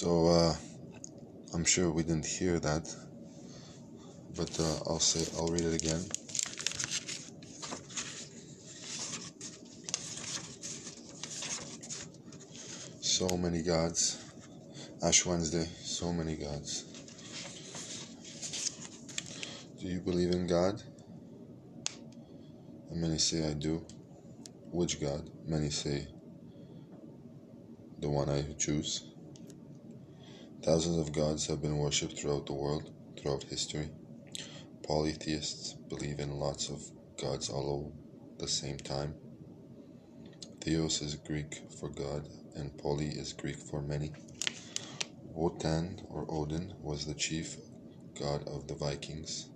So uh, I'm sure we didn't hear that, but uh, I'll say I'll read it again. So many gods. Ash Wednesday, so many gods. Do you believe in God? And many say I do. Which God? Many say the one I choose. Thousands of gods have been worshipped throughout the world, throughout history. Polytheists believe in lots of gods all at the same time. Theos is Greek for God, and poly is Greek for many. Wotan, or Odin, was the chief god of the Vikings.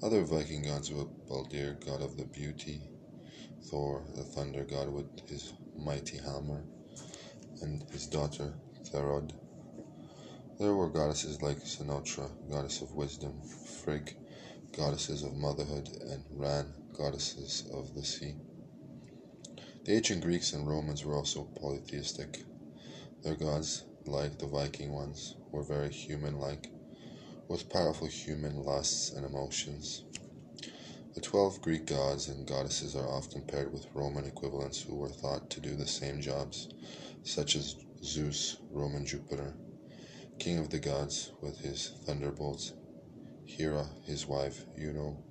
Other Viking gods were Baldur, god of the beauty, Thor, the thunder god with his mighty hammer, and his daughter Thrud. There were goddesses like Snotra, goddess of wisdom, Frigg, goddesses of motherhood, and Ran, goddesses of the sea. The ancient Greeks and Romans were also polytheistic. Their gods, like the Viking ones, were very human like, with powerful human lusts and emotions. The twelve Greek gods and goddesses are often paired with Roman equivalents who were thought to do the same jobs, such as Zeus, Roman Jupiter, king of the gods, with his thunderbolts, Hera, his wife, Juno,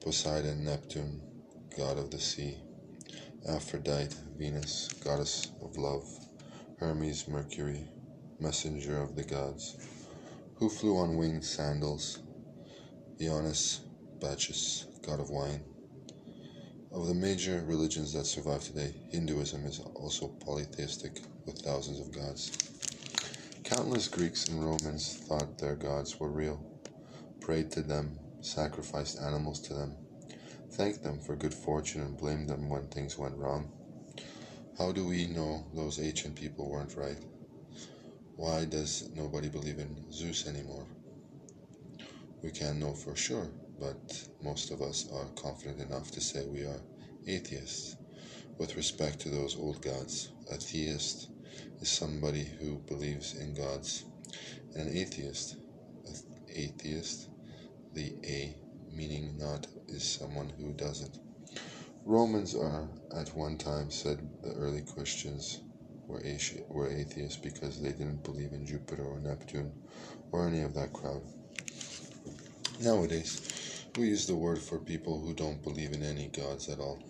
Poseidon, Neptune, god of the sea, Aphrodite, Venus, goddess of love, Hermes, Mercury, messenger of the gods, who flew on winged sandals, Ionis, Bacchus, god of wine. Of the major religions that survive today, Hinduism is also polytheistic with thousands of gods. Countless Greeks and Romans thought their gods were real, prayed to them, sacrificed animals to them, thanked them for good fortune, and blamed them when things went wrong. How do we know those ancient people weren't right? Why does nobody believe in Zeus anymore? We can't know for sure, but most of us are confident enough to say we are atheists with respect to those old gods. A theist is somebody who believes in gods, and an atheist, an atheist, the A meaning not, is someone who doesn't. Romans are at one time said the early Christians were, were atheists because they didn't believe in Jupiter or Neptune or any of that crowd. Nowadays, we use the word for people who don't believe in any gods at all.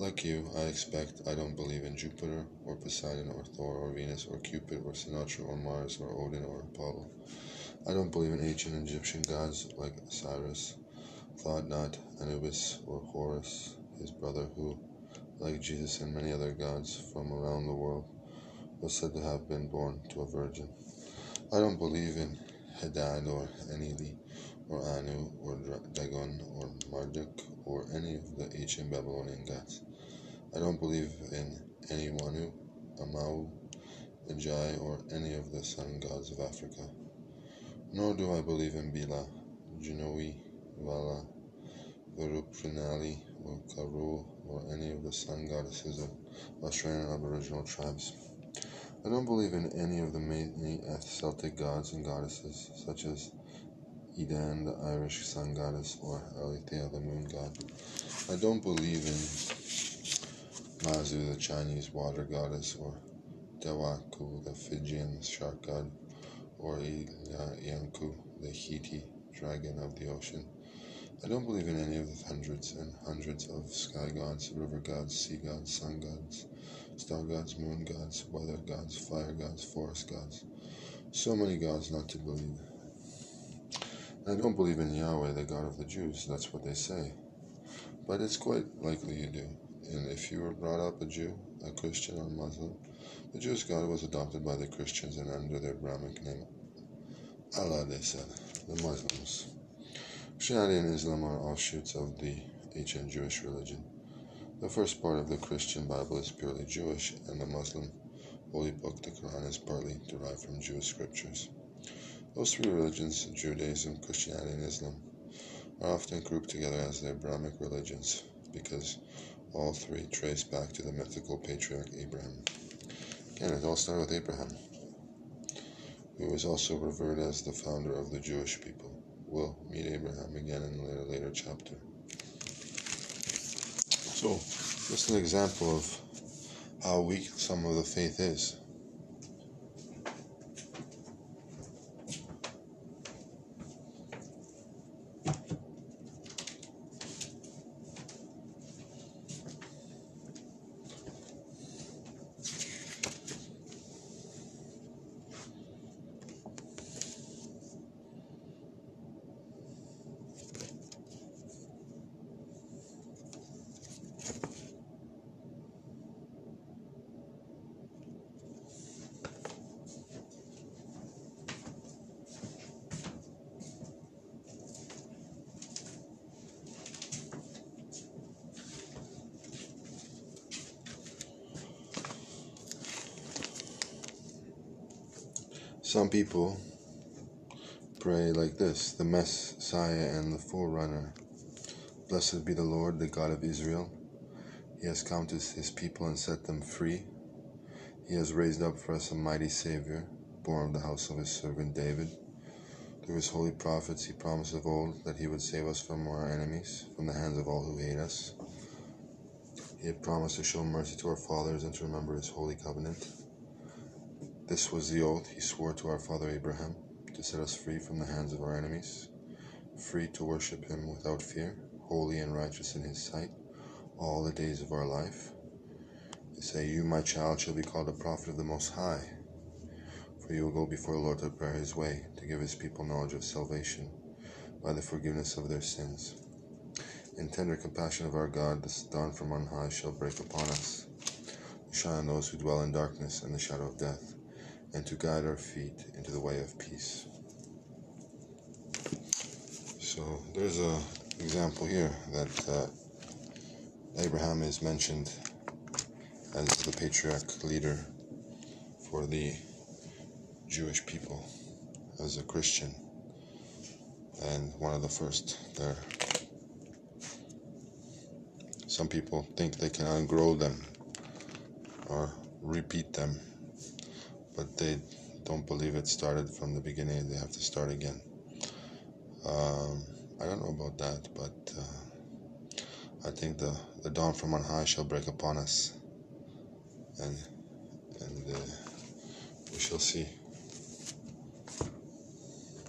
Like you, I expect I don't believe in Jupiter or Poseidon or Thor or Venus or Cupid or Snotra or Mars or Odin or Apollo. I don't believe in ancient Egyptian gods like Osiris, Thoth not Anubis or Horus, his brother, who, like Jesus and many other gods from around the world, was said to have been born to a virgin. I don't believe in Hadad or Enlil or Anu or Dagon or Marduk or any of the ancient Babylonian gods. I don't believe in any Mawu, Amau, Ajai, or any of the sun gods of Africa. Nor do I believe in Bila, Junoi, Vala, Varupranali, or Karu, or any of the sun goddesses of Australian Aboriginal tribes. I don't believe in any of the many Celtic gods and goddesses, such as Edan, the Irish sun goddess, or Elatha, the moon god. I don't believe in Mazu, the Chinese water goddess, or Dewaku, the Fijian shark god, or Yanku, the Hittite dragon of the ocean. I don't believe in any of the hundreds and hundreds of sky gods, river gods, sea gods, sun gods, star gods, moon gods, weather gods, fire gods, forest gods. So many gods not to believe. I don't believe in Yahweh, the God of the Jews. That's what they say. But it's quite likely you do. And if you were brought up a Jew, a Christian, or Muslim, the Jewish God was adopted by the Christians and under their Arabic name Allah, they said, the Muslims. Christianity and Islam are offshoots of the ancient Jewish religion. The first part of the Christian Bible is purely Jewish, and the Muslim holy book, the Quran, is partly derived from Jewish scriptures. Those three religions, Judaism, Christianity, and Islam, are often grouped together as their Abrahamic religions because all three trace back to the mythical patriarch Abraham. Again, it all started with Abraham, who was also revered as the founder of the Jewish people. We'll meet Abraham again in a later, later chapter. So, just an example of how weak some of the faith is. Some people pray like this the Messiah and the forerunner. Blessed be the Lord, the God of Israel. He has come to his people and set them free. He has raised up for us a mighty Savior, born of the house of his servant David. Through his holy prophets, he promised of old that he would save us from our enemies, from the hands of all who hate us. He had promised to show mercy to our fathers and to remember his holy covenant this was the oath he swore to our father Abraham to set us free from the hands of our enemies, free to worship him without fear, holy and righteous in his sight, all the days of our life. They say, You, my child, shall be called a prophet of the Most High, for you will go before the Lord to prepare his way, to give his people knowledge of salvation by the forgiveness of their sins. In tender compassion of our God, the dawn from on high shall break upon us, shine on those who dwell in darkness and the shadow of death and to guide our feet into the way of peace. So there's a example here that uh, Abraham is mentioned as the patriarch leader for the Jewish people as a Christian and one of the first there. Some people think they can outgrow them or repeat them but they don't believe it started from the beginning. They have to start again. Um, I don't know about that, but uh, I think the, the dawn from on high shall break upon us, and and uh, we shall see.